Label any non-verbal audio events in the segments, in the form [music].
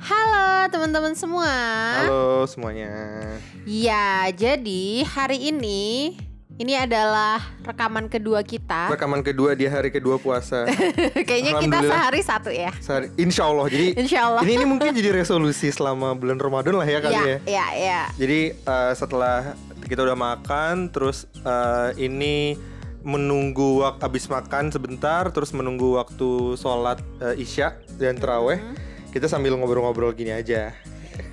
Halo teman-teman semua. Halo semuanya. Ya, jadi hari ini ini adalah rekaman kedua kita. Rekaman kedua di hari kedua puasa. [laughs] Kayaknya kita sehari satu ya. Sehari- Insya Allah. Jadi Insya Allah. ini ini mungkin jadi resolusi selama bulan Ramadan lah ya kali ya, ya. ya, ya. Jadi eh, setelah kita udah makan, terus eh, ini menunggu waktu habis makan sebentar, terus menunggu waktu sholat eh, isya dan teraweh. Hmm. Kita sambil ngobrol-ngobrol gini aja.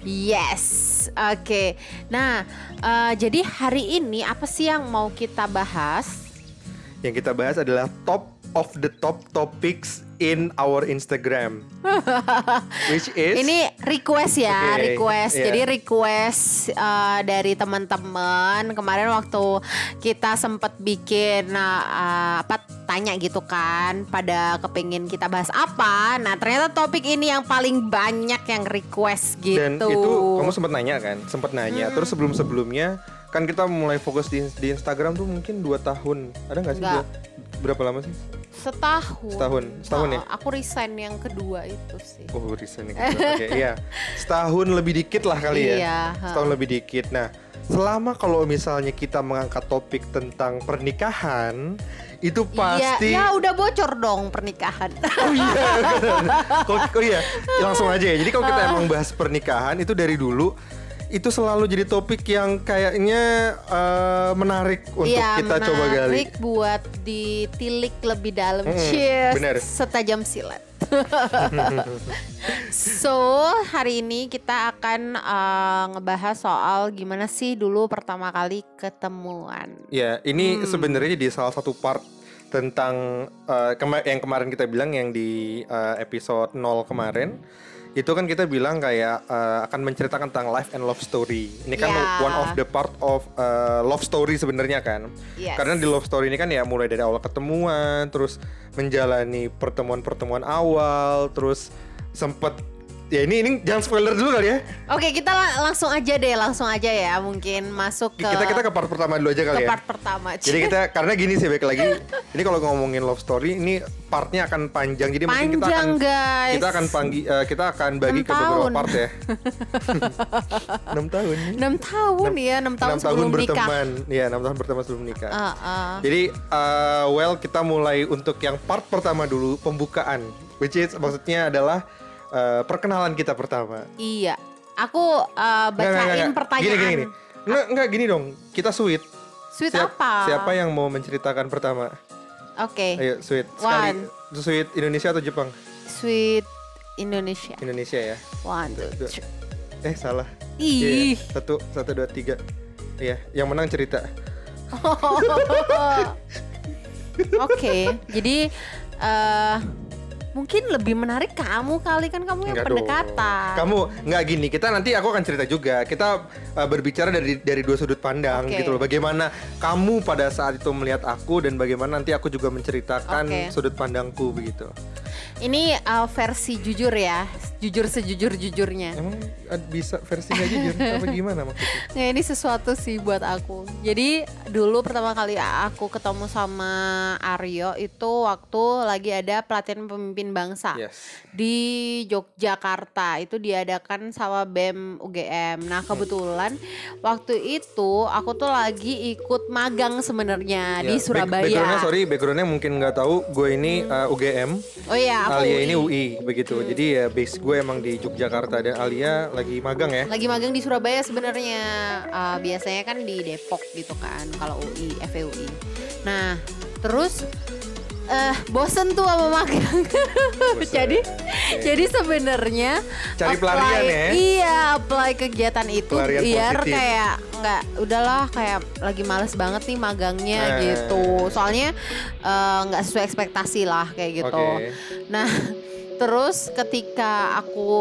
Yes, oke. Nah, eh, jadi hari ini apa sih yang mau kita bahas? Yang kita bahas adalah top of the top topics in our Instagram, [laughs] which is Ini request ya, Oke, request. iya. Jadi request uh, dari teman-teman. Kemarin waktu kita sempat bikin uh, apa tanya gitu kan, pada kepingin kita bahas apa. Nah ternyata topik ini yang paling banyak yang request gitu. Dan itu kamu sempat nanya kan, sempat nanya. Terus sebelum sebelumnya kan kita mulai fokus di, di Instagram tuh mungkin dua tahun. Ada nggak sih? Berapa lama sih? Setahun. Setahun. Setahun ya? Uh, Aku resign yang kedua itu sih. Oh, resign gitu. Oke, iya. Setahun lebih dikit lah kali ya. Iya. Setahun lebih dikit. Nah, selama kalau misalnya kita mengangkat topik tentang pernikahan, itu pasti Iya, ya udah bocor dong pernikahan. Oh iya. [laughs] Kalau oh iya, langsung aja ya. Jadi kalau kita emang bahas pernikahan itu dari dulu itu selalu jadi topik yang kayaknya eh, menarik untuk Iya, kita coba gali. menarik buat ditilik lebih dalam. Mm-mm, Cheers. bener. Setajam silat. [laughs] so hari ini kita akan uh, ngebahas soal gimana sih dulu pertama kali ketemuan. Ya, ini sebenarnya di salah satu part tentang eh, kema- yang kemarin kita bilang yang di eh, episode 0 kemarin itu kan kita bilang kayak eh, akan menceritakan tentang life and love story. Ini kan Ya. one of the part of eh, love story sebenarnya kan. Yes. Karena di love story ini kan ya mulai dari awal ketemuan, terus menjalani pertemuan-pertemuan awal, terus sempet ya ini ini jangan spoiler dulu kali ya. Oke kita la- langsung aja deh, langsung aja ya mungkin masuk ke Kita kita ke part pertama dulu aja ke kali ya. part pertama. Jadi kita karena gini sih baik lagi. [laughs] Ini kalau ngomongin love story ini partnya akan panjang. Jadi mungkin kita Panjang, akan guys. kita akan panggi eh, kita akan bagi ke beberapa tahun. part ya. [laughs] 6 tahun. 6 tahun ya, 6 tahun Enam sebelum nikah. berteman. Iya, 6 tahun berteman sebelum nikah. Ah, ah. Jadi eh, well kita mulai untuk yang part pertama dulu pembukaan. Which is maksudnya adalah eh, perkenalan kita pertama. Iya. Aku uh, Nggak, nggak, bacain nggak, nggak. pertanyaan. Gini gini gini. Nggak, nggak gini dong. Kita sweet. Sweet Siap- apa? Siapa yang mau menceritakan pertama? Oke. Ayo sweet. Sekali. One. Sweet Indonesia atau Jepang? Sweet Indonesia. Indonesia ya. One, two, Dua. three. Eh salah. Iya, Ih. Satu, satu, dua, tiga. Iya, yang menang cerita. [laughs] Oke, jadi eh mungkin lebih menarik kamu kali kan kamu yang Enggak dong. pendekatan. Kamu nggak gini. Kita nanti aku akan cerita juga. Kita uh, berbicara dari dari dua sudut pandang Oke. gitu loh. Bagaimana kamu pada saat itu melihat aku dan bagaimana nanti aku juga menceritakan sudut pandangku begitu. Ini eh, versi jujur ya, jujur sejujur jujurnya. Emang uh, bisa versinya jujur apa [laughs] gimana maksudnya? Nah ini sesuatu sih buat aku. Jadi dulu pertama kali aku ketemu sama Aryo itu waktu lagi ada pelatihan pemimpin bangsa Yes. di Yogyakarta. Itu diadakan sama BEM UGM. Nah kebetulan waktu itu aku tuh lagi ikut magang sebenarnya di Ya, back- Surabaya. Backgroundnya sorry, backgroundnya mungkin nggak tahu. Gue ini uh, UGM. Oh iya aku Alia ini UI. Begitu. Jadi ya base gue emang di Yogyakarta dan Alia lagi magang ya. lagi magang di Surabaya sebenarnya Uh, biasanya kan di Depok gitu kan kalau UI FEUI nah terus eh bosen tuh sama magang jadi Oke. jadi sebenarnya Cari apply- pelarian ya? iya apply kegiatan itu Pelarian biar positif. kayak nggak udahlah kayak lagi males banget nih magangnya Eh. gitu soalnya eh, nggak sesuai ekspektasi lah kayak gitu Oke. Nah, terus ketika aku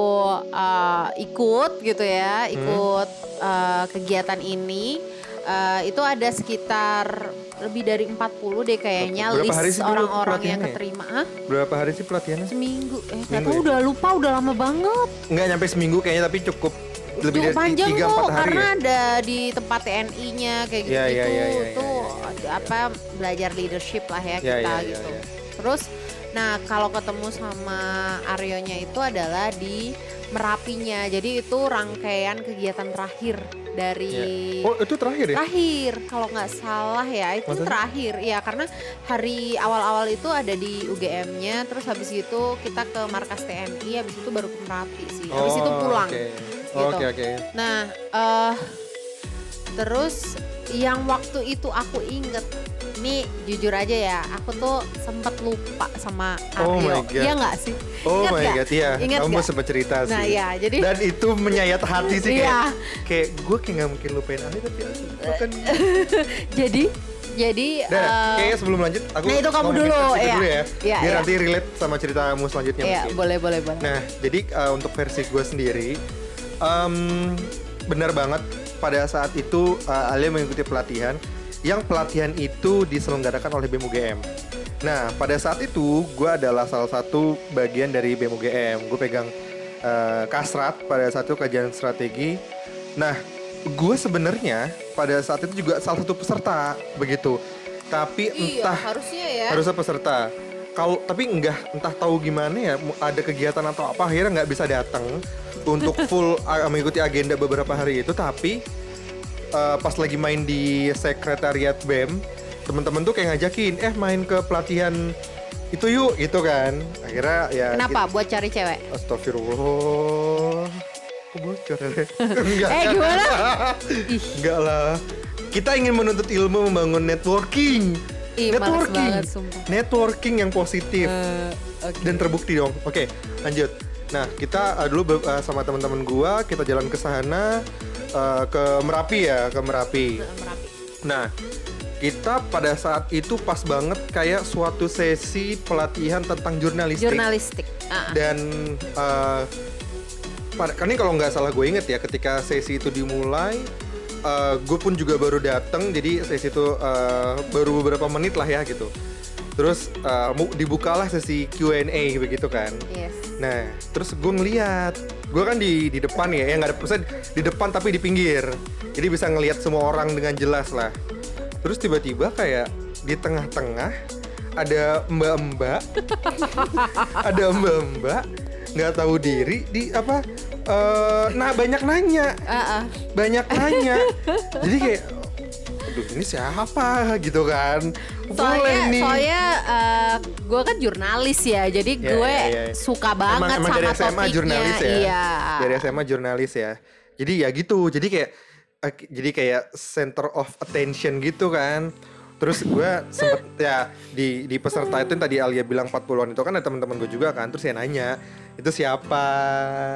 uh, ikut gitu ya, Hmm. ikut uh, kegiatan ini, uh, itu ada sekitar lebih dari 40 deh kayaknya Berapa hari list sih orang-orang yang keterima. Hah? Berapa hari sih pelatihannya? Seminggu. Eh, Seminggu tahu ya? udah lupa, udah lama banget. Nggak nyampe seminggu kayaknya tapi cukup lebih Cukup dari panjang tiga kok empat hari karena ya. ada di tempat TNI-nya kayak gitu Iya, gitu. iya, iya, iya, tuh iya, ada apa belajar leadership lah ya Iya, kita iya, iya, gitu. iya. Terus Nah, kalau ketemu sama Aryonya itu adalah di Merapinya. Jadi itu rangkaian kegiatan terakhir dari Oh itu terakhir ya? terakhir kalau nggak salah ya itu Maksudnya? terakhir ya karena hari awal-awal itu ada di UGM-nya terus habis itu kita ke markas TNI habis itu baru ke Merapi sih habis itu Oh, pulang Oke gitu. oke oke. nah eh terus yang waktu itu aku inget nih jujur aja ya aku tuh sempet lupa sama Oh Aryo my God. iya nggak sih Oh Ingat my nggak? god iya. Ingat Kamu sempat cerita sih. nah ya jadi Dan itu menyayat hati sih kayak Iya. kayak gue kayak nggak mungkin lupain Ali tapi aku kan. [laughs] jadi jadi Nah, eh, kayaknya sebelum lanjut aku nah, itu kamu dulu, iya. dulu ya. Iya, Biar iya. nanti relate sama ceritamu selanjutnya Iya, mungkin. boleh boleh boleh. Nah, jadi uh, untuk versi gue sendiri, em, benar banget pada saat itu uh, Alia mengikuti pelatihan, yang pelatihan itu diselenggarakan oleh BEM UGM. Nah, pada saat itu gue adalah salah satu bagian dari BEM UGM. Gue pegang uh, kasrat pada satu kajian strategi. Nah, gue sebenarnya pada saat itu juga salah satu peserta begitu. Tapi entah harusnya ya. harusnya peserta kalau tapi enggak entah tahu gimana ya ada kegiatan atau apa akhirnya nggak bisa datang untuk [laughs] full mengikuti agenda beberapa hari itu tapi uh, pas lagi main di sekretariat BEM teman-teman tuh kayak ngajakin eh main ke pelatihan itu yuk gitu kan akhirnya ya Kenapa? Buat cari cewek. gitu. Astagfirullah Kok bocor ya? [laughs] [laughs] Enggak, Eh, gimana? [laughs] Enggak lah Kita ingin menuntut ilmu membangun networking Ih, Networking banget, sumpah. Networking yang positif Eh, oke. dan terbukti dong. Oke, lanjut. Nah, kita uh, dulu uh, sama teman-teman gua kita jalan ke sana uh, ke Merapi ya, ke Merapi. Merapi. Nah, kita pada saat itu pas banget kayak suatu sesi pelatihan tentang jurnalistik. Jurnalistik. Ah. Dan uh, kan ini kalau nggak salah gue inget ya, ketika sesi itu dimulai, gue pun juga baru datang, jadi sesi itu uh, baru beberapa menit lah ya gitu. Terus uh, dibukalah sesi Q&A begitu kan. Yes. Nah, terus gue ngeliat, gue kan di di depan ya, yang nggak ada maksudnya di depan tapi di pinggir, jadi bisa ngelihat semua orang dengan jelas lah. Terus tiba-tiba kayak di tengah-tengah ada mbak-mbak, [laughs] ada mbak-mbak nggak tahu diri di apa? eh, nah banyak nanya, Ah, ah. banyak nanya, jadi kayak, aduh ini siapa gitu kan? Soalnya, Boleh nih. soalnya gue kan jurnalis ya, jadi Ya, gue ya, ya. suka banget emang, emang sama dari SMA topiknya. jurnalis ya Iya. dari SMA jurnalis ya jadi ya gitu jadi kayak eh, jadi kayak center of attention gitu kan terus gue sempet ya di di peserta itu yang tadi Alia bilang 40-an itu kan ada teman-teman gue juga kan terus saya nanya itu siapa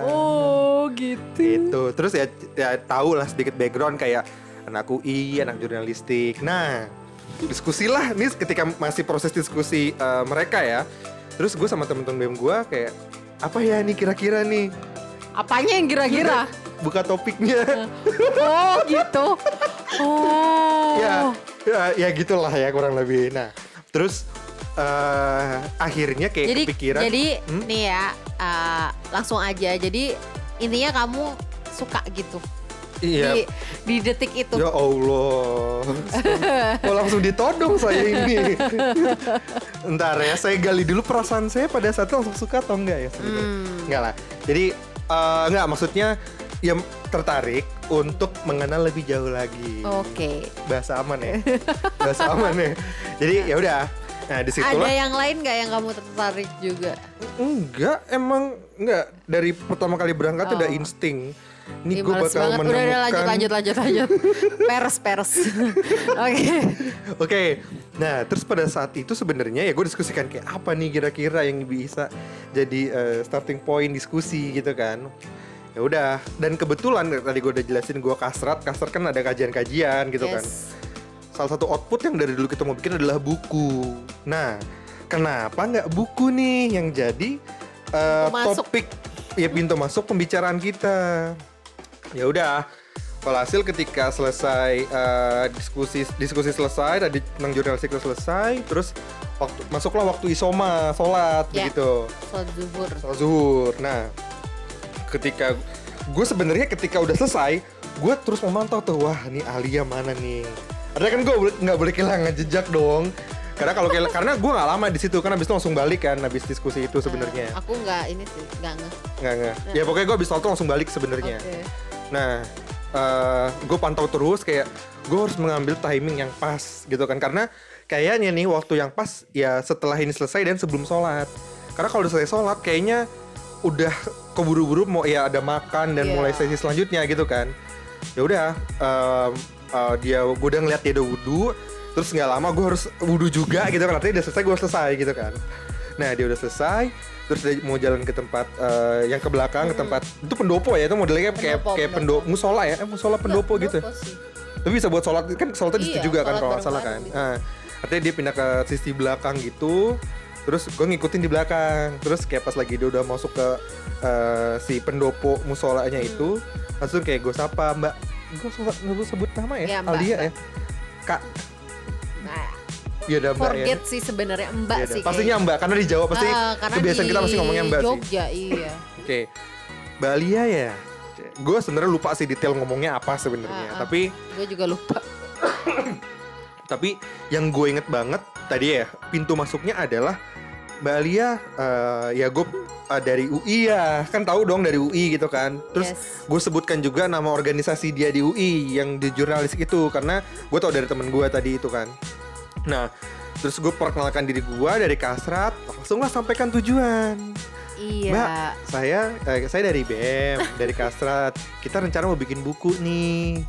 Oh, gitu. gitu terus ya ya tahu lah sedikit background kayak anak UI anak jurnalistik nah diskusi lah nih ketika masih proses diskusi eh, mereka ya terus gue sama temen-temen BEM gue kayak apa ya nih kira-kira nih Apanya yang kira-kira? buka topiknya oh, gitu. Oh. ya, ya ya gitulah ya kurang lebih nah terus eh akhirnya kayak jadi kepikiran jadi Hmm? nih ya uh, langsung aja jadi intinya kamu suka gitu iya di di detik itu Ya Allah, [laughs] kok langsung ditodong saya ini. Ntar ya, saya gali dulu perasaan saya pada saat itu langsung suka atau enggak ya sebenarnya. Hmm. Enggak lah. Jadi eh, enggak maksudnya ya tertarik untuk mengenal lebih jauh lagi. oke Bahasa aman ya. Bahasa aman ya. Jadi ya udah. Nah, di ada situlah yang lain nggak yang kamu tertarik juga enggak emang enggak dari pertama kali berangkat Oh. udah insting. Ini gue bakal banget. menemukan Udah, udah lanjut, lanjut, lanjut, lanjut. Pers, pers. [laughs] Oke. Oke, nah terus pada saat itu sebenarnya ya gue diskusikan kayak apa nih kira-kira yang bisa jadi eh, starting point diskusi gitu kan. Ya udah, dan kebetulan tadi gue udah jelasin gue kasrat, kasrat kan ada kajian-kajian gitu kan. Yes. Salah satu output yang dari dulu kita mau bikin adalah buku. Nah, kenapa nggak buku nih yang jadi masuk. topik ya pintu masuk pembicaraan kita? Ya udah, Walhasil ketika selesai eh, diskusi diskusi selesai tadi tentang jurnalistik selesai terus waktu masuklah waktu isoma sholat Ya. begitu. Sholat zuhur. sholat zuhur. Nah ketika gue sebenarnya ketika udah selesai gue terus memantau tuh wah ini Alia mana nih? Ada kan gue nggak boleh kehilangan jejak dong. Karena kalau karena gue nggak lama di situ kan habis itu langsung balik kan habis diskusi itu sebenarnya. Aku nggak ini sih, nggak nggak nggak. Ya pokoknya gue habis itu langsung balik sebenarnya. Oke. Nah, gue pantau terus kayak gue harus mengambil timing yang pas gitu kan karena kayaknya nih waktu yang pas ya setelah ini selesai dan sebelum sholat. Karena kalau udah selesai sholat kayaknya udah keburu-buru mau ya ada makan dan Iya. mulai sesi selanjutnya gitu kan. Ya udah, em, eh, dia gue udah ngeliat dia udah wudhu, terus nggak lama gue harus wudhu juga gitu kan. Artinya udah selesai gue selesai gitu kan. Nah dia udah selesai, terus dia mau jalan ke tempat eh, yang ke belakang ke tempat itu pendopo ya itu modelnya kayak Pendopo, kayak pendopo. pendopo musola ya, eh, musola pendopo Nggak, gitu. pendopo sih. Tapi bisa buat sholat kan sholatnya di situ Iya, juga kan kalau nggak salah kan. Nah, artinya dia pindah ke sisi belakang gitu. Terus gue ngikutin di belakang. Terus kayak pas lagi dia udah masuk ke eh, si pendopo musolanya Hmm. itu, langsung kayak gue sapa Mbak. Gue gue sebut nama ya, Iya, Mbak, Alia Mbak. ya. Kak, iya Mbak ya. forget sih sebenarnya Mbak Iya, sih. Pastinya Mbak karena di Jawa pasti Ah, karena kebiasaan di kita masih ngomongnya Mbak sih. Jogja, iya. [laughs] Oke. Mbak Alia ya. Gue sebenarnya lupa sih detail ngomongnya apa sebenarnya. Ah, ah. Tapi Gue juga lupa. [coughs] Tapi yang gue inget banget tadi ya pintu masuknya adalah Mbak Alia eh, ya gue eh, dari UI ya kan tahu dong dari UI gitu kan. Terus Yes. gue sebutkan juga nama organisasi dia di UI yang di jurnalis itu karena gue tau dari temen gue tadi itu kan. Nah terus gue perkenalkan diri gue dari kasrat langsunglah sampaikan tujuan. Iya. Mbak, saya eh, saya dari BM, [laughs] dari Kastrat. Kita rencana mau bikin buku nih.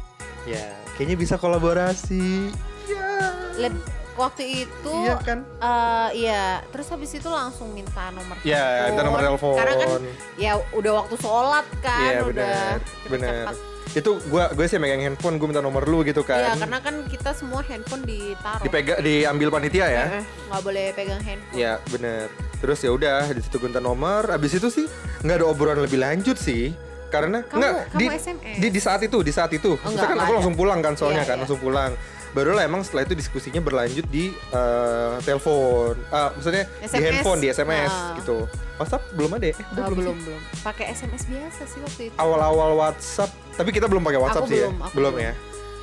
Ya, kayaknya bisa kolaborasi. Ya. Leb- waktu itu Iya kan? eh, iya, terus habis itu langsung minta nomor Ya, minta nomor telepon. Karena kan ya udah waktu sholat kan, Iya, udah benar. cepet-cepet. Benar. Itu gua gue sih megang handphone, gue minta nomor lu gitu kan. Iya, karena kan kita semua handphone ditaruh. Dipegang diambil panitia ya. Nggak boleh pegang handphone. Iya, bener. Terus ya udah di situ gue minta nomor. Abis itu sih nggak ada obrolan lebih lanjut sih. Karena Kamu- nggak kamu di, SMS? di di saat itu, di saat itu. Maksudnya enggak, kan enggak aku langsung pulang kan soalnya Iya, kan, iya. langsung pulang. Baru lah emang setelah itu diskusinya berlanjut di eh, telepon. Ah, maksudnya di SMS. handphone, di SMS Nah. gitu. WhatsApp belum ada ya? Eh, udah Ah, belum belum sih? belum. Pakai SMS biasa sih waktu itu. Awal-awal WhatsApp, tapi kita belum pakai WhatsApp Aku sih belum, ya. aku Belum belum. ya.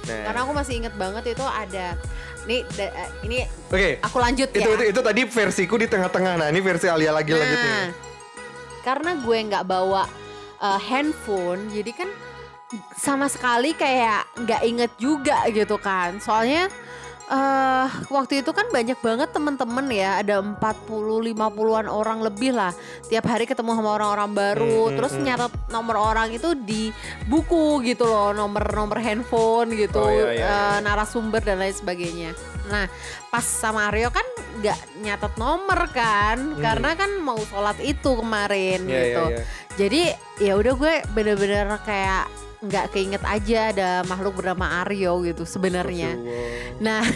Nah. Karena aku masih inget banget itu ada nih da- eh, ini Oke. aku lanjut Itu, ya. itu itu tadi versiku di tengah-tengah. Nah, ini versi Alia lagi Nah, lanjutnya. karena gue nggak bawa uh, handphone, jadi kan sama sekali kayak nggak inget juga gitu kan. Soalnya eh waktu itu kan banyak banget temen-temen ya, ada 40 50-an orang lebih lah. Tiap hari ketemu sama orang-orang baru, Hmm, terus hmm, hmm. nyatet nomor orang itu di buku gitu loh, nomor-nomor handphone gitu, Oh, iya, iya. narasumber dan lain sebagainya. Nah, pas sama Aryo kan nggak nyatet nomor kan, Hmm. karena kan mau sholat itu kemarin iya, gitu. iya. Jadi ya udah gue bener-bener kayak nggak keinget aja ada makhluk bernama Aryo gitu sebenarnya. Nah,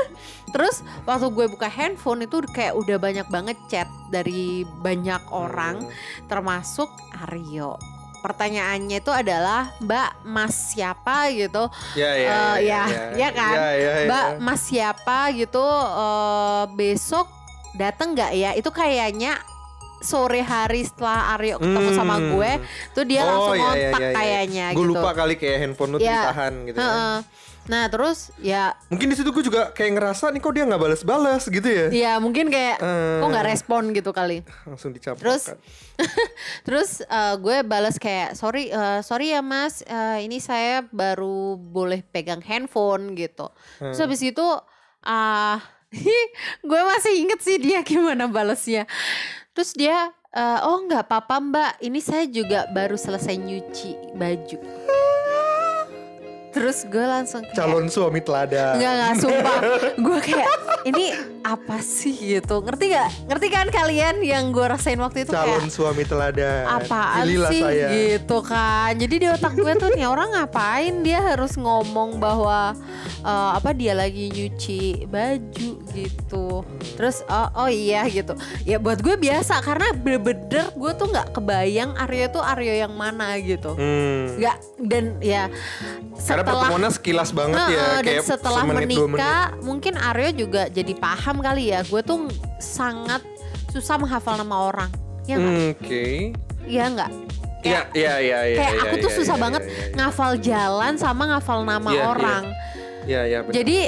[laughs] terus waktu gue buka handphone itu kayak udah banyak banget chat dari banyak orang Hmm. termasuk Aryo. Pertanyaannya itu adalah Mbak Mas siapa gitu Ya ya Eh, ya, ya kan? Ya, ya, ya. Mbak Mas siapa gitu eh, besok dateng nggak ya? Itu kayaknya sore hari setelah Aryo ketemu sama Hmm. gue, tuh dia Oh, langsung iya, iya, ngontak iya, iya. kayaknya Gue gitu. lupa kali kayak handphone lu tuh Ya. ditahan gitu ya. Nah terus ya, Mungkin di situ gue juga kayak ngerasa nih kok dia nggak balas-balas gitu ya. ya mungkin kayak Eh, kok nggak respon gitu kali. langsung dicampur. Terus [laughs] Terus eh, gue balas kayak sorry eh, sorry ya mas, eh, ini saya baru boleh pegang handphone gitu. Terus Hmm. habis itu ah [laughs] gue masih inget sih dia gimana balasnya. Terus dia eh, oh nggak apa-apa mbak, ini saya juga baru selesai nyuci baju. Terus gue langsung kayak calon suami teladan. Enggak enggak sumpah [laughs] Gue kayak Ini apa sih gitu Ngerti gak? Ngerti kan kalian yang gue rasain waktu itu Calon kayak suami teladan. Apaan sih saya. gitu kan Jadi di otak gue tuh nih orang ngapain Dia harus ngomong bahwa eh, Apa dia lagi nyuci baju gitu Terus oh, oh iya gitu Ya buat gue biasa Karena bener-bener gue tuh gak kebayang Aryo tuh Aryo yang mana gitu Hmm. Nggak Dan ya Karena pertemuannya sekilas banget ya, Heeh, dan kayak setelah menikah mungkin Aryo juga jadi paham kali ya gue tuh sangat susah menghafal nama orang ya nggak Oke. ya nggak Iya, iya, iya, iya. kayak iya, aku tuh iya, susah iya, banget iya, iya. ngafal jalan sama ngafal nama iya. orang Iya, iya. benar. jadi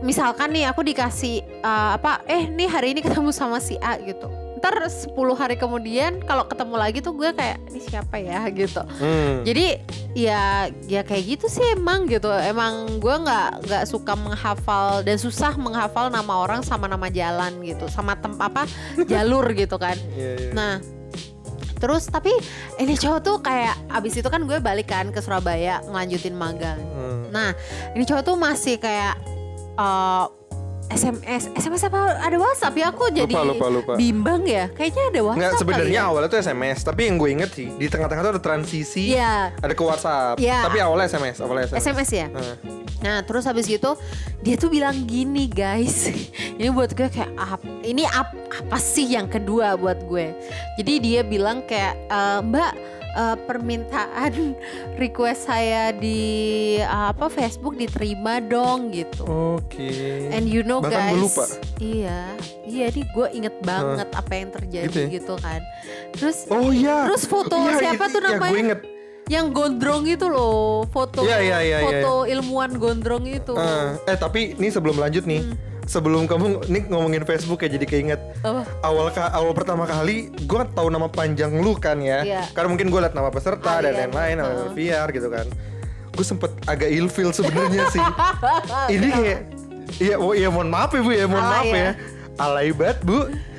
misalkan nih aku dikasih uh, apa eh nih hari ini ketemu sama si A gitu ntar 10 hari kemudian kalau ketemu lagi tuh gue kayak ini siapa ya [laughs] gitu Hmm. jadi ya ya kayak gitu sih emang gitu emang gue nggak nggak suka menghafal dan susah menghafal nama orang sama nama jalan gitu sama tem apa [laughs] jalur gitu kan Iya, iya. nah terus tapi ini cowok tuh kayak abis itu kan gue balik kan ke Surabaya ngelanjutin magang Hmm. Nah, ini cowok tuh masih kayak eh, SMS, SMS apa ada WhatsApp ya? Aku jadi lupa lupa lupa. bimbang ya. Kayaknya ada WhatsApp. Nggak sebenarnya ya. awalnya tuh SMS, tapi yang gue inget sih di tengah-tengah tuh ada transisi, Iya, ada ke WhatsApp. Iya. Tapi awalnya SMS, awalnya SMS. SMS ya. Heeh. Nah, terus habis gitu dia tuh bilang gini, guys. [laughs] ini buat gue kayak ap, ini ap, apa sih yang kedua buat gue. Jadi dia bilang kayak "Eh, Mbak eh, permintaan [laughs] request saya di eh, apa Facebook diterima dong gitu. Oke. And you know Bahkan guys, lupa. iya, iya nih gue inget banget apa yang terjadi Gitu gitu, ya? kan. Terus Oh iya. Terus foto Iya, siapa itu- tuh Ya, namanya? gue inget. yang gondrong itu loh, foto Iya, iya, iya, foto ilmuwan gondrong itu. Eh, eh tapi ini sebelum lanjut nih, Hmm. Sebelum kamu nih ngomongin Facebook ya jadi keinget Apa? awal ka- awal pertama kali gue tahu nama panjang lu kan ya, Iya. karena mungkin gue liat nama peserta dan Alien, lain-lain, nama heeh. VR gitu kan, gue sempet agak ilfil sebenarnya sih. [laughs] ini kayak, iya, oh, iya mohon maaf ya bu ya, mohon Alay maaf ya. ya, alay banget bu,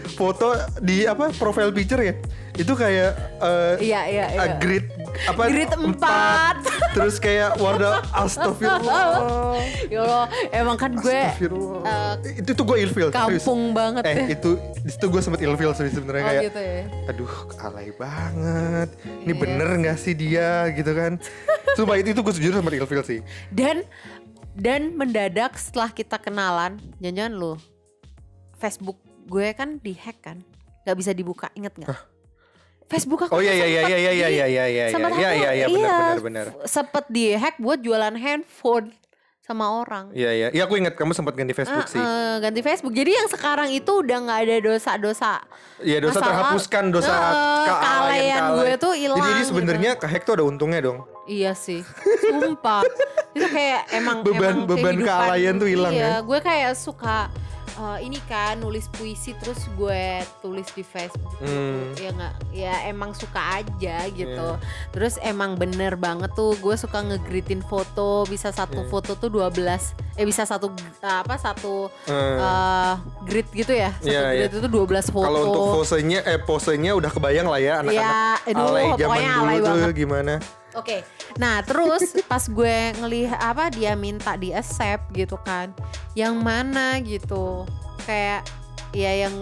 foto di apa profile picture ya, itu kayak eh, Iya, iya, iya. uh, grid apa Grid empat. [laughs] terus kayak warna astagfirullah [laughs] ya Allah, emang kan gue Astagfirullah. itu tuh gue ilfil serius. kampung banget eh ya. itu di situ gue sempet ilfil sih sebenarnya Oh kayak gitu ya. aduh alay banget ini Iya. bener nggak sih dia gitu kan [laughs] Sumpah itu, itu gue jujur sempet ilfil sih Dan dan mendadak setelah kita kenalan, jangan-jangan lu Facebook gue kan dihack kan, nggak bisa dibuka, inget nggak? Facebook aku oh iya iya iya sempet iya iya di- iya iya iya sempet iya aku- iya iya benar benar benar Sempet dihack buat jualan handphone sama orang. iya iya iya aku ingat kamu sempat ganti Facebook Eh, sih eh, ganti Facebook. Jadi yang sekarang itu udah nggak ada dosa-dosa. Iya dosa masalah- terhapuskan dosa Eh, kealayan gue tuh hilang Jadi gitu. sebenarnya kehack tuh ada untungnya dong. Iya sih, sumpah. itu kayak emang Beban- emang beban kealayan tuh hilang Iya, ya? gue kayak suka eh, ini kan nulis puisi terus gue tulis di Facebook. Hmm. Ya nggak, ya emang suka aja gitu. Iya. Terus emang bener banget tuh gue suka ngegritin foto, bisa satu Iya. foto tuh 12 eh bisa satu apa satu Eh, eh grid gitu ya. Satu Iya, grid itu 12 foto. Kalau untuk posenya eh posenya udah kebayang lah ya anak-anak Ya, aduh, alay zaman dulu alay tuh banget. gimana. Oke, nah terus pas gue ngelihat apa dia minta di accept gitu kan, yang mana gitu, kayak ya yang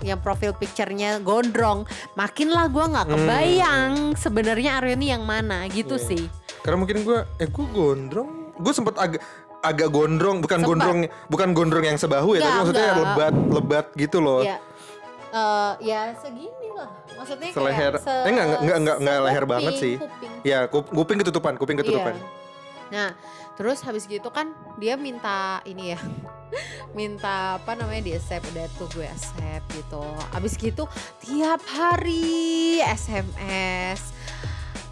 yang profil picture-nya gondrong, makin lah gue nggak Hmm. kebayang sebenarnya Aryo ini yang mana gitu Iya. sih. Karena mungkin gue eh gue gondrong, gue sempet agak agak gondrong, bukan Sempet. gondrong bukan gondrong yang sebahu ya, tapi Nggak, maksudnya nggak. lebat lebat gitu loh. Ya, eh, ya segini lah, maksudnya kayak Seleher. se- Eh, nggak, nggak, nggak, nggak, leher banget sih. kuping. Ya, kup- kuping ketutupan, kuping ketutupan. Iya. Nah, terus habis gitu kan dia minta ini ya. [laughs] minta apa namanya di accept udah tuh gue accept gitu. Habis gitu tiap hari SMS.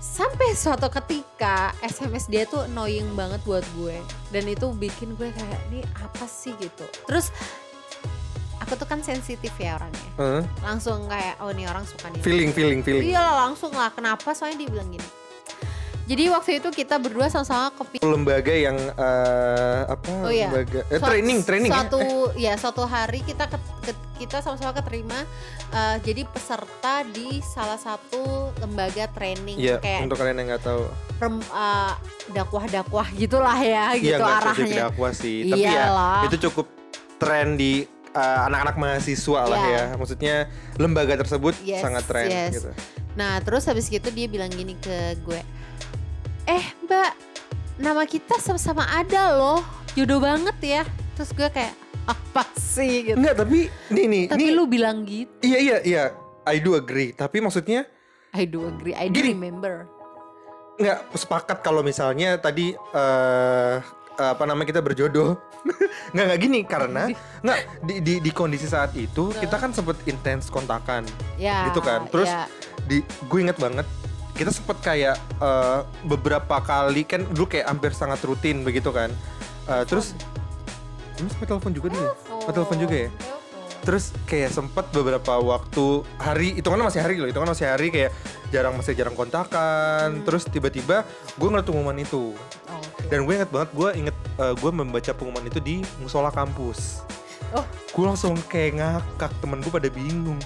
Sampai suatu ketika SMS dia tuh annoying banget buat gue dan itu bikin gue kayak ini apa sih gitu. Terus aku tuh kan sensitif ya orangnya. Heeh. Langsung kayak oh ini orang suka nih. feeling, feeling, feeling. Iya langsung lah. Kenapa? Soalnya dia bilang gini. Jadi waktu itu kita berdua sama-sama ke Lembaga yang eh, apa? Oh iya. Lembaga eh, Suat- training, training ya? Suatu ya suatu hari kita ke, ke- kita sama-sama keterima eh, jadi peserta di salah satu lembaga training Iya, kayak untuk kalian yang nggak tahu. rem- eh, dakwah-dakwah gitulah ya Iya gitu nggak arahnya. dakwah sih, tapi Iyalah. ya itu cukup tren di uh, anak-anak mahasiswa lah Iya. ya. Maksudnya lembaga tersebut Yes, sangat tren yes. gitu. Nah, terus habis gitu dia bilang gini ke gue. Eh, Mbak, nama kita sama-sama ada loh. Jodoh banget ya. Terus gue kayak apa sih gitu. Enggak, tapi nih nih, Tapi nih lu bilang gitu. iya iya iya, I do agree. Tapi maksudnya I do agree. I do Gini. remember. nggak sepakat kalau misalnya tadi eh apa namanya kita berjodoh [laughs] nggak nggak gini karena nggak di, di di kondisi saat itu kita kan sempet intens kontakan Ya. Gitu kan. Terus ya. di gue inget banget kita sempet kayak eh, beberapa kali kan dulu kayak hampir sangat rutin begitu kan Eh, terus Emang sampai telepon juga dia? Telepon. Telepon juga ya? Telepon. Terus kayak sempet beberapa waktu hari itu kan masih hari loh, itu kan masih hari kayak jarang masih jarang kontakan. Hmm. Terus tiba-tiba gue ngeliat pengumuman itu. Oh, oke. Dan gue inget banget, gue inget eh, gue membaca pengumuman itu di musola kampus. Oh. Gue langsung kayak ngakak, temen gue pada bingung.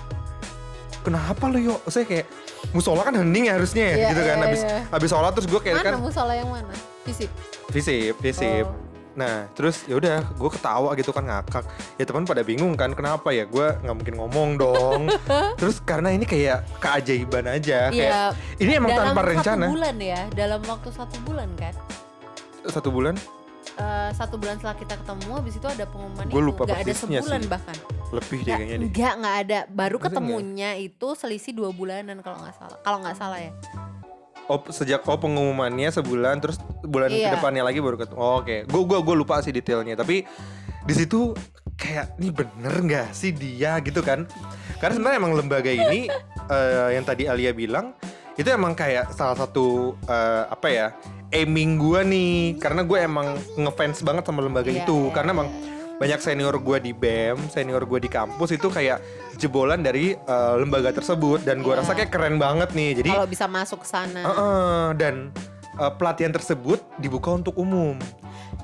Kenapa lo yo? Saya kayak musola kan hening ya harusnya ya, Iya, gitu kan. iya, Habis iya. habis sholat terus gue kayak mana kan musola yang mana? Fisik. visip, visip. Oh. Nah, terus ya udah, gue ketawa gitu kan ngakak. Ya teman pada bingung kan, kenapa ya? Gue nggak mungkin ngomong dong. [laughs] terus karena ini kayak keajaiban aja, kayak Iya. ini emang dalam tanpa satu rencana. bulan ya, dalam waktu satu bulan kan. Satu bulan, Eh, satu bulan setelah kita ketemu, habis itu ada pengumuman Gua itu. lupa Nggak ada persisnya sebulan sih. bahkan. lebih deh kayaknya deh. enggak, nggak ada. Baru nggak? ketemunya itu selisih dua bulanan kalau nggak salah. Kalau nggak salah ya. Oh, sejak oh pengumumannya sebulan, terus bulan Iya. ke depannya lagi baru ketemu. Oh, Oke, gue gua gua lupa sih detailnya, tapi di situ kayak ini bener nggak sih dia gitu kan? Karena sebenarnya emang lembaga ini [laughs] eh, yang tadi Alia bilang itu emang kayak salah satu eh, apa ya aiming gue nih karena gue emang ngefans banget sama lembaga Iya, itu iya, karena emang banyak senior gue di BEM, senior gue di kampus itu kayak jebolan dari eh, lembaga tersebut dan gue Iya. rasa kayak keren banget nih. Jadi Kalau bisa masuk ke sana. Heeh, dan eh, pelatihan tersebut dibuka untuk umum.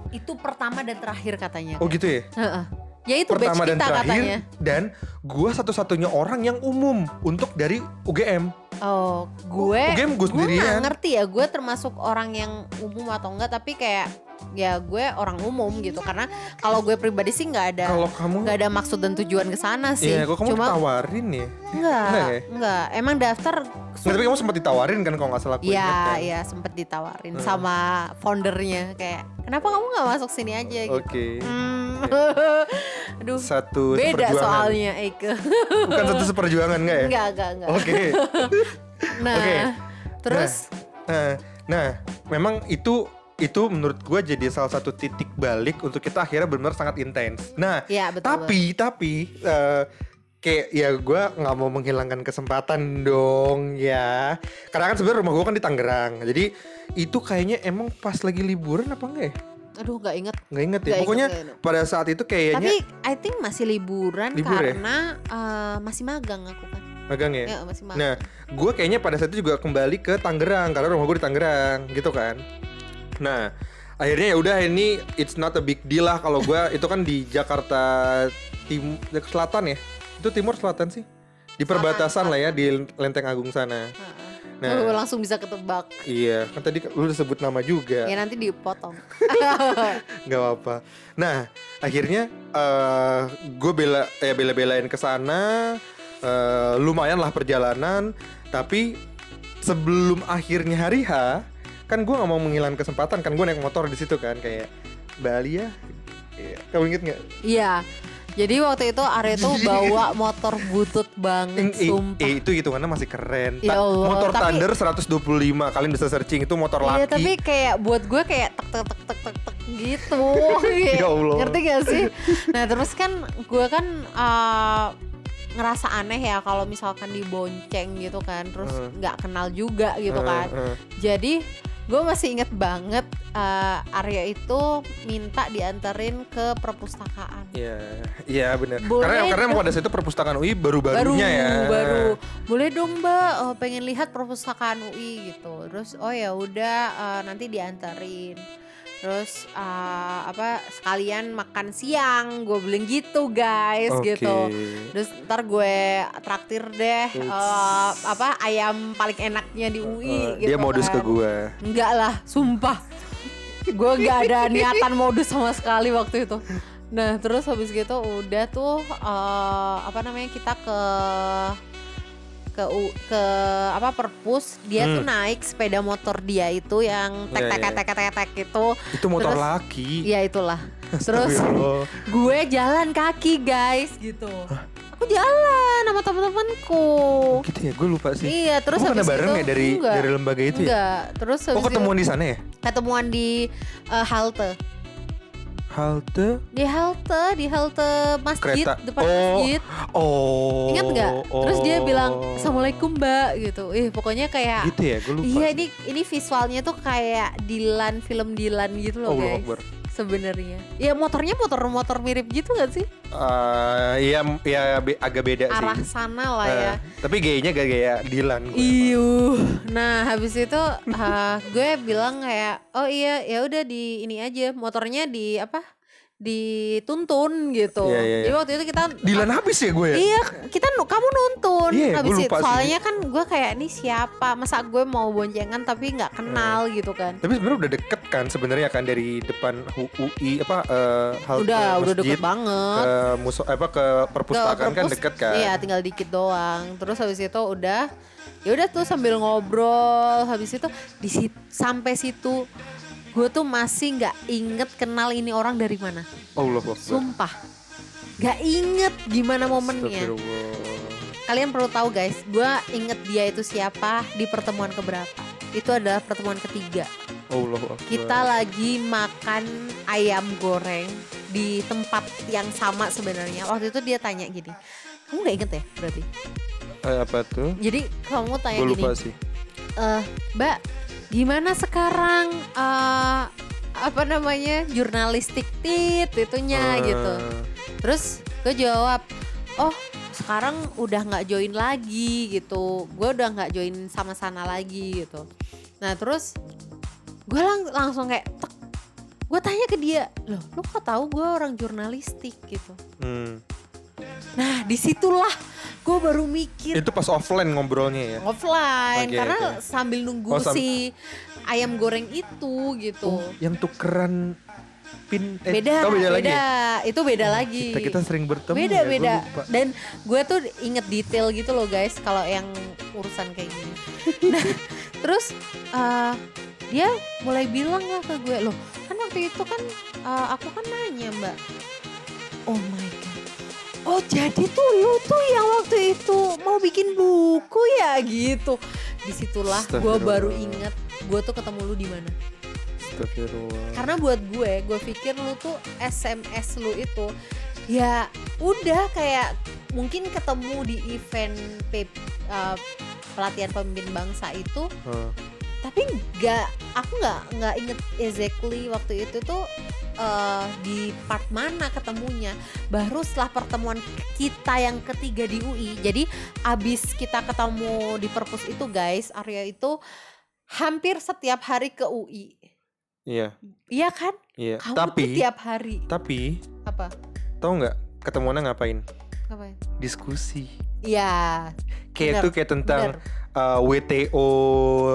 Itu pertama dan terakhir katanya. Oh gitu ya? Heeh. Ya itu Pertama batch dan kita terakhir katanya. dan gua satu-satunya orang yang umum untuk dari UGM. Oh, gue UGM gue gue sendirian. ngerti ya gue termasuk orang yang umum atau enggak tapi kayak ya gue orang umum gitu karena kalau gue pribadi sih nggak ada Kalau kamu nggak ada maksud dan tujuan ke sana sih Iya, kok kamu cuma ditawarin ya? enggak Enggak ya? enggak emang daftar Nggak, tapi kamu sempat ditawarin kan kalau nggak salah aku Iya, kan? iya sempet ditawarin Hmm. sama foundernya kayak kenapa kamu nggak masuk sini aja gitu. Oke. Hmm. [laughs] Aduh, Satu beda soalnya Eike. Bukan satu seperjuangan enggak ya? enggak, enggak, enggak. Oke. [laughs] Nah, Oke. terus Nah, nah, memang itu itu menurut gue jadi salah satu titik balik untuk kita akhirnya benar sangat intens. Nah, ya betul. tapi tapi eh, kayak ya gue nggak mau menghilangkan kesempatan dong ya karena kan sebenarnya rumah gue kan di Tangerang jadi itu kayaknya emang pas lagi liburan apa enggak ya aduh nggak inget. nggak inget ya inget, pokoknya nggak inget. pada saat itu kayaknya Tapi I think masih liburan Libur ya? karena eh, masih magang aku kan. magang ya Ya, masih magang. Nah, gue kayaknya pada saat itu juga kembali ke Tangerang karena rumah gue di Tangerang, gitu kan. Nah, akhirnya ya udah ini it's not a big deal lah kalau gue itu kan di Jakarta tim selatan ya. Itu timur selatan sih. Di perbatasan lah ya di Lenteng Agung sana. Nah. Oh, langsung bisa ketebak. Iya, kan tadi lu udah sebut nama juga. Ya nanti dipotong. [laughs] nggak apa-apa. Nah, akhirnya eh gue bela ya bela-belain ke sana. eh, lumayan lah perjalanan, tapi sebelum akhirnya hari H, kan gue nggak mau menghilangkan kesempatan kan gue naik motor di situ kan kayak Bali ya. Iya. Kamu inget nggak? Iya. Jadi waktu itu Arya tuh [laughs] bawa motor butut banget, eh, sumpah. eh, itu hitungannya masih keren. Ya Ta- Allah, motor tapi- Thunder 125 kalian bisa searching itu motor Iya laki. tapi kayak buat gue kayak tek tek tek tek tek tek gitu. [laughs] Ya Allah. Ngerti gak sih? Nah terus kan gue kan eh, ngerasa aneh ya kalau misalkan dibonceng gitu kan, terus nggak kenal juga gitu Eh, kan. eh. Jadi gue masih inget banget eh, Arya itu minta dianterin ke perpustakaan. Iya, iya benar. Boleh Karena karena pada saat itu perpustakaan UI baru baru-barunya ya. baru boleh dong mbak eh, pengen lihat perpustakaan UI gitu terus oh ya udah eh, nanti diantarin terus eh, apa sekalian makan siang gue bilang gitu guys Oke. gitu terus ntar gue traktir deh eh, apa ayam paling enaknya di UI Eh, gitu dia modus kan. ke gua. enggak lah sumpah gue gak ada [laughs] niatan modus sama sekali waktu itu nah terus habis gitu udah tuh eh, apa namanya kita ke ke ke apa perpus dia Hmm. tuh naik sepeda motor dia itu yang tek Iya, tek iya. tek tek tek tek itu Itu motor Terus- laki. [laughs] ya itulah terus gue jalan kaki guys gitu aku jalan sama teman-temanku gitu ya, gue lupa sih. iya terus pernah habis bareng itu ya dari enggak, dari lembaga itu ya? enggak terus Oh itu- ketemuan di sana ya? ketemuan di eh, halte Halte di halte di halte masjid kereta. depan oh, masjid oh. ingat nggak terus dia bilang oh. assalamualaikum mbak gitu ih pokoknya kayak Gitu ya, gue lupa. iya ini ini visualnya tuh kayak Dilan film Dilan gitu loh Allah guys. Sebenarnya. Ya motornya motor-motor mirip gitu gak sih? Eh, Iya, ya be- agak beda Arah sih. sana lah ya. Eh, tapi gayanya gak gaya Dilan. gue. Iyo. Nah, habis itu ah, gue bilang kayak, "Oh iya, ya udah di ini aja, motornya di apa? Dituntun gitu." Iya, iya, iya. Jadi waktu itu kita Dilan habis ya gue ya? Iya, kita kamu nuntun. Iya, habis gue itu lupa sih. soalnya kan gue kayak ini siapa? Masa gue mau boncengan tapi nggak kenal gitu kan. Tapi sebenarnya udah deket kan sebenarnya kan dari depan UI apa eh, halte udah, udah masjid deket banget. ke muso apa ke perpustakaan Ke kan perpus- deket kan. Iya, tinggal dikit doang. Terus habis itu udah ya udah tuh sambil ngobrol. Habis itu di sit- sampai situ gue tuh masih nggak inget kenal ini orang dari mana. Allah Akbar. Sumpah. Gak inget gimana momennya. Kalian perlu tahu guys, gue inget dia itu siapa di pertemuan keberapa. Itu adalah pertemuan ketiga. Allah Akbar. Kita lagi makan ayam goreng di tempat yang sama sebenarnya. Waktu itu dia tanya gini, kamu nggak inget ya berarti? Eh, apa tuh? Jadi kamu tanya gini, lupa sih. eh Mbak, gimana sekarang eh apa namanya jurnalistik tit itunya Eh, gitu. Terus gue jawab, oh sekarang udah nggak join lagi gitu. Gue udah nggak join sama sana lagi gitu. Nah terus gue lang- langsung kayak tek. Gue tanya ke dia, loh lu kok tahu gue orang jurnalistik gitu. hmm. Nah di situlah gue baru mikir Itu pas offline ngobrolnya ya. offline Oke, karena oke. sambil nunggu Oh, sam- si ayam goreng itu gitu. Oh, yang tukeran pin eh, beda, oh, beda, beda, lagi. ya? itu beda lagi. Kita kita sering bertemu. beda ya, gua beda lupa. dan gue tuh inget detail gitu loh guys kalau yang urusan kayak gini [laughs] nah terus eh, dia mulai bilang lah ke gue loh kan waktu itu kan eh, aku kan nanya mbak oh my god oh jadi tuh lu tuh yang waktu itu mau bikin buku ya gitu. Di situlah gue baru inget gue tuh ketemu lu di mana. Karena buat gue gue pikir lu tuh SMS lu itu ya udah kayak mungkin ketemu di event P- uh, pelatihan pemimpin bangsa itu. Hah. tapi nggak aku nggak nggak inget exactly waktu itu tuh uh, di part mana ketemunya baru setelah pertemuan kita yang ketiga di UI jadi abis kita ketemu di perpus itu guys Arya itu hampir setiap hari ke UI Iya, iya kan iya. kamu tapi tuh tiap hari tapi apa tahu nggak ketemuannya ngapain? ngapain Diskusi. Iya, Kayak itu kayak tentang bener. uh, WTO,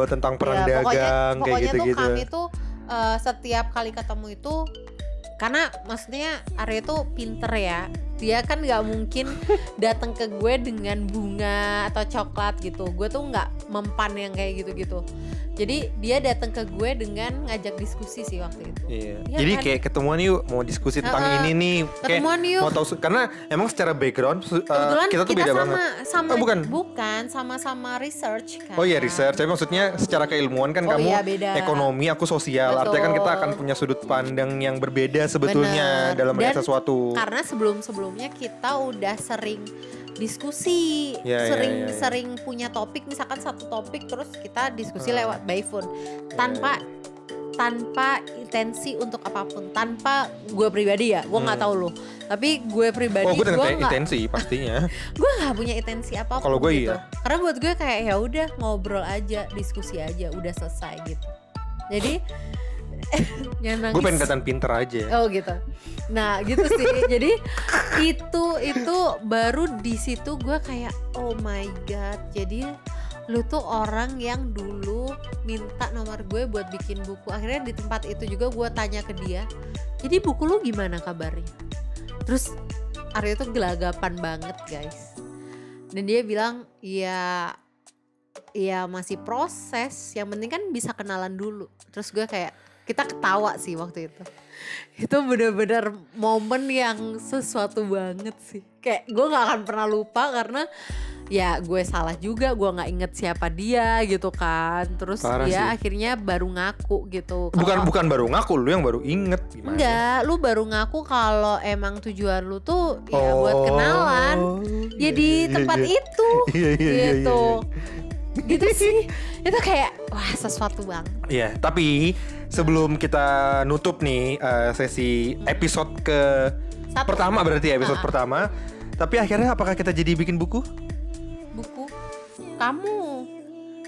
tentang perang pokoknya, dagang kayak pokoknya gitu-gitu. tuh kami tuh eh, setiap kali ketemu itu karena maksudnya Arya tuh pinter ya dia kan nggak mungkin [laughs] datang ke gue dengan bunga atau coklat gitu gue tuh nggak mempan yang kayak gitu-gitu jadi dia datang ke gue dengan ngajak diskusi sih waktu itu Iya. Iya Jadi kan? kayak ketemuan yuk mau diskusi tentang Heeh. ini nih. Kayak ketemuan yuk mau tahu karena emang secara background uh, kebetulan kita tuh beda sama banget. sama Oh, bukan. bukan sama-sama research kan Oh iya research, tapi maksudnya secara keilmuan kan Oh kamu iya, beda. ekonomi, aku sosial. Artinya kan kita Betul. akan punya sudut pandang yang berbeda sebetulnya Bener. dalam melihat sesuatu. karena sebelum-sebelumnya kita udah sering diskusi, Ya, ya, sering ya, ya. sering punya topik misalkan satu topik terus kita diskusi Hmm. lewat by phone tanpa tanpa intensi untuk apa pun, tanpa gue pribadi ya, gue nggak Hmm. tahu loh, tapi gue pribadi Oh, gue nggak intensi pastinya. [laughs] gue nggak punya intensi apa pun. Kalau gue gitu. iya. Karena buat gue kayak ya udah ngobrol aja, diskusi aja, udah selesai gitu. Jadi [laughs] gue pengen kelihatan pinter aja. Oh gitu. Nah gitu sih. Jadi itu itu baru di situ gue kayak oh my god. Jadi lu tuh orang yang dulu minta nomor gue buat bikin buku. Akhirnya di tempat itu juga gue tanya ke dia. Jadi buku lu gimana kabarnya? Terus Arya tuh gelagapan banget guys. Dan dia bilang ya ya masih proses. Yang penting kan bisa kenalan dulu. Terus gue kayak kita ketawa sih waktu itu itu bener-bener momen yang sesuatu banget sih kayak gue nggak akan pernah lupa karena ya gue salah juga gue nggak inget siapa dia gitu kan terus Parah dia sih. akhirnya baru ngaku gitu Bukan Kalau- bukan baru ngaku lu yang baru inget gimana? enggak lu baru ngaku kalau emang tujuan lu tuh ya Oh, buat kenalan ya iya, di iya, tempat iya. itu Iya, iya, iya, iya, gitu iya. Gitu sih itu kayak wah sesuatu banget Iya, tapi sebelum kita nutup nih eh, sesi episode ke Satu. pertama berarti ya episode Ah. pertama. Tapi akhirnya apakah kita jadi bikin buku? buku kamu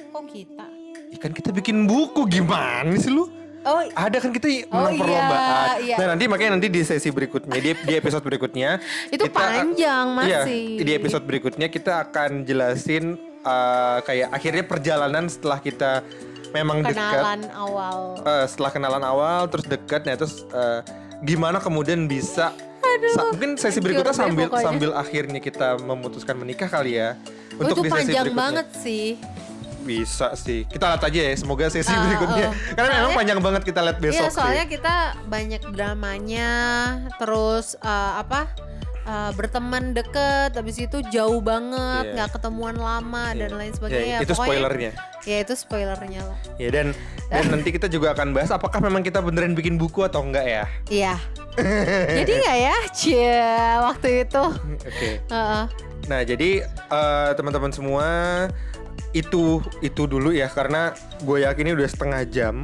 kok kita Ikan kita bikin buku gimana sih lu? oh Ada kan kita Oh, menang iya, perlombaan. iya. Nah nanti makanya nanti di sesi berikutnya di, di episode berikutnya [laughs] Itu panjang, Iya, masih. di episode berikutnya kita akan jelasin uh, kayak akhirnya perjalanan setelah kita memang dekat. kenalan awal uh, setelah kenalan awal terus dekat ya terus uh, gimana kemudian bisa sa- mungkin sesi berikutnya sambil pokoknya. sambil akhirnya kita memutuskan menikah kali ya Oh, itu di sesi panjang berikutnya. banget sih bisa sih kita lihat aja ya semoga sesi Ah, berikutnya oh. karena memang Soalnya- panjang banget kita lihat besok Iya soalnya sih kita banyak dramanya terus eh, apa eh, berteman deket habis itu jauh banget Iya. nggak ketemuan lama Iya. dan lain sebagainya. Ya, itu Pokoknya- spoilernya. ya itu spoilernya lah ya dan dan [laughs] nanti kita juga akan bahas apakah memang kita beneran bikin buku atau enggak ya? Iya. [laughs] Jadi nggak ya? Cie waktu itu. Oke. Heeh. Nah, jadi eh, teman-teman semua itu itu dulu ya karena gue yakin ini udah setengah jam.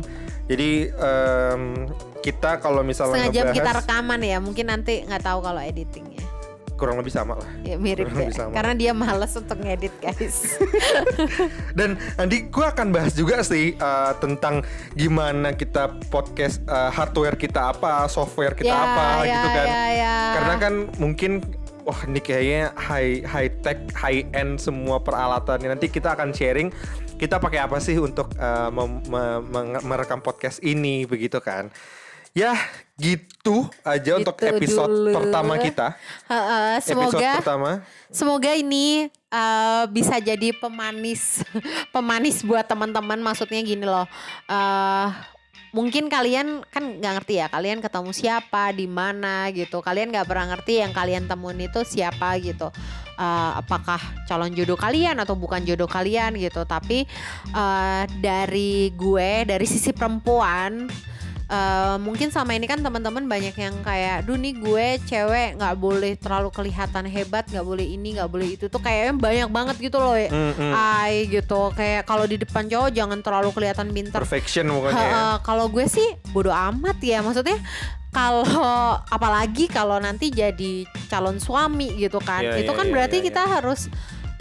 Jadi em, kita kalau misalnya setengah jam kita ngebahas rekaman ya mungkin nanti nggak tahu kalau editingnya kurang lebih sama lah. ya mirip Kurang ya lebih sama. karena dia males untuk ngedit guys [laughs] Dan nanti gue akan bahas juga sih eh, tentang gimana kita podcast eh, hardware kita apa, software kita Ya, apa ya, gitu kan. ya, ya. Karena kan mungkin wah ini kayaknya high high tech, high end semua peralatannya. Nanti kita akan sharing kita pakai apa sih untuk menge- merekam podcast ini begitu kan. Ya, gitu aja untuk Gitu episode dulu. pertama kita. Heeh, Episode semoga pertama. Semoga ini uh, bisa jadi pemanis [laughs] pemanis buat teman-teman. Maksudnya gini loh. uh, mungkin kalian kan nggak ngerti ya. Kalian ketemu siapa, di mana gitu. Kalian nggak pernah ngerti yang kalian temuin itu siapa gitu. Uh, apakah calon jodoh kalian atau bukan jodoh kalian gitu. Tapi uh, dari gue, dari sisi perempuan. Uh, mungkin sama ini kan teman-teman banyak yang kayak, duh nih gue cewek nggak boleh terlalu kelihatan hebat, nggak boleh ini, nggak boleh itu tuh kayaknya banyak banget gitu loh, ya. Mm-mm. Ay gitu, kayak kalau di depan cowok jangan terlalu kelihatan pintar. Perfection pokoknya. ya. Ha-ha, Kalau gue sih bodo amat ya, maksudnya kalau apalagi kalau nanti jadi calon suami gitu kan, Iya, itu iya, kan iya, berarti iya, kita harus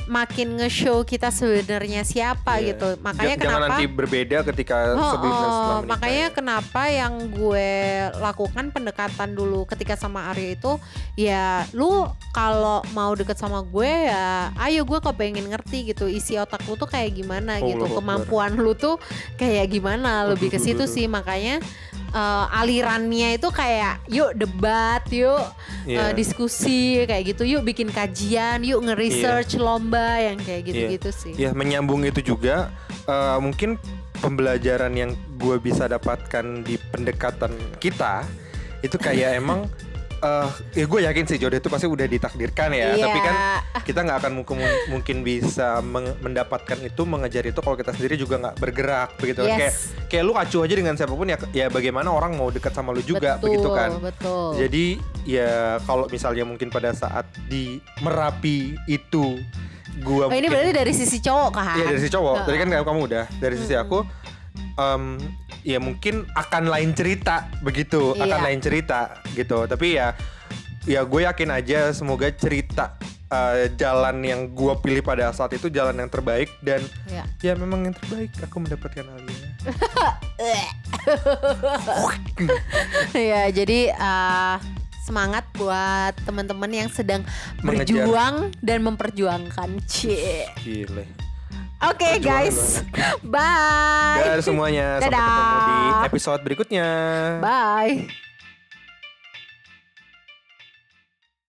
makin nge-show kita sebenarnya siapa Iya. gitu. Makanya J- Jangan kenapa nanti berbeda ketika Oh, sebelum dan oh, setelah menikah. makanya ya. kenapa yang gue lakukan pendekatan dulu ketika sama Arya itu ya lu kalau mau deket sama gue ya ayo gue kepengen ngerti gitu isi otak lu tuh kayak gimana Allah gitu kemampuan lu tuh kayak gimana lebih ke situ sih makanya eh, alirannya itu kayak yuk debat yuk Iya. eh, diskusi kayak gitu. Yuk bikin kajian yuk nge-research lomba yang kayak gitu-gitu sih. Ya menyambung itu juga eh, mungkin pembelajaran yang gue bisa dapatkan di pendekatan kita itu kayak [laughs] emang eh ya gue yakin sih jodoh itu pasti udah ditakdirkan ya Iya. tapi kan kita nggak akan mungkin mungkin bisa mendapatkan itu mengejar itu kalau kita sendiri juga nggak bergerak begitu kan. Yes. kayak kayak lu acuh aja dengan siapa pun ya ya bagaimana orang mau dekat sama lu juga betul, begitu kan betul jadi ya kalau misalnya mungkin pada saat di Merapi itu gua Oh, ini mungkin- berarti dari sisi cowok kan? Iya dari si cowok. Tadi kan kamu udah dari sisi Mm-mm. aku em, ya mungkin akan lain cerita begitu, akan Iya. lain cerita gitu. Tapi ya ya gue yakin aja semoga cerita eh, jalan yang gue pilih pada saat itu jalan yang terbaik dan Iya. ya memang yang terbaik aku mendapatkan Alia. [laughs] ya jadi eh, semangat buat teman-teman yang sedang Mengejar. berjuang dan memperjuangkan. Cie. Gile. Oke Perjuangan guys, bye. Dan semuanya sampai Dadah. ketemu di episode berikutnya. Bye.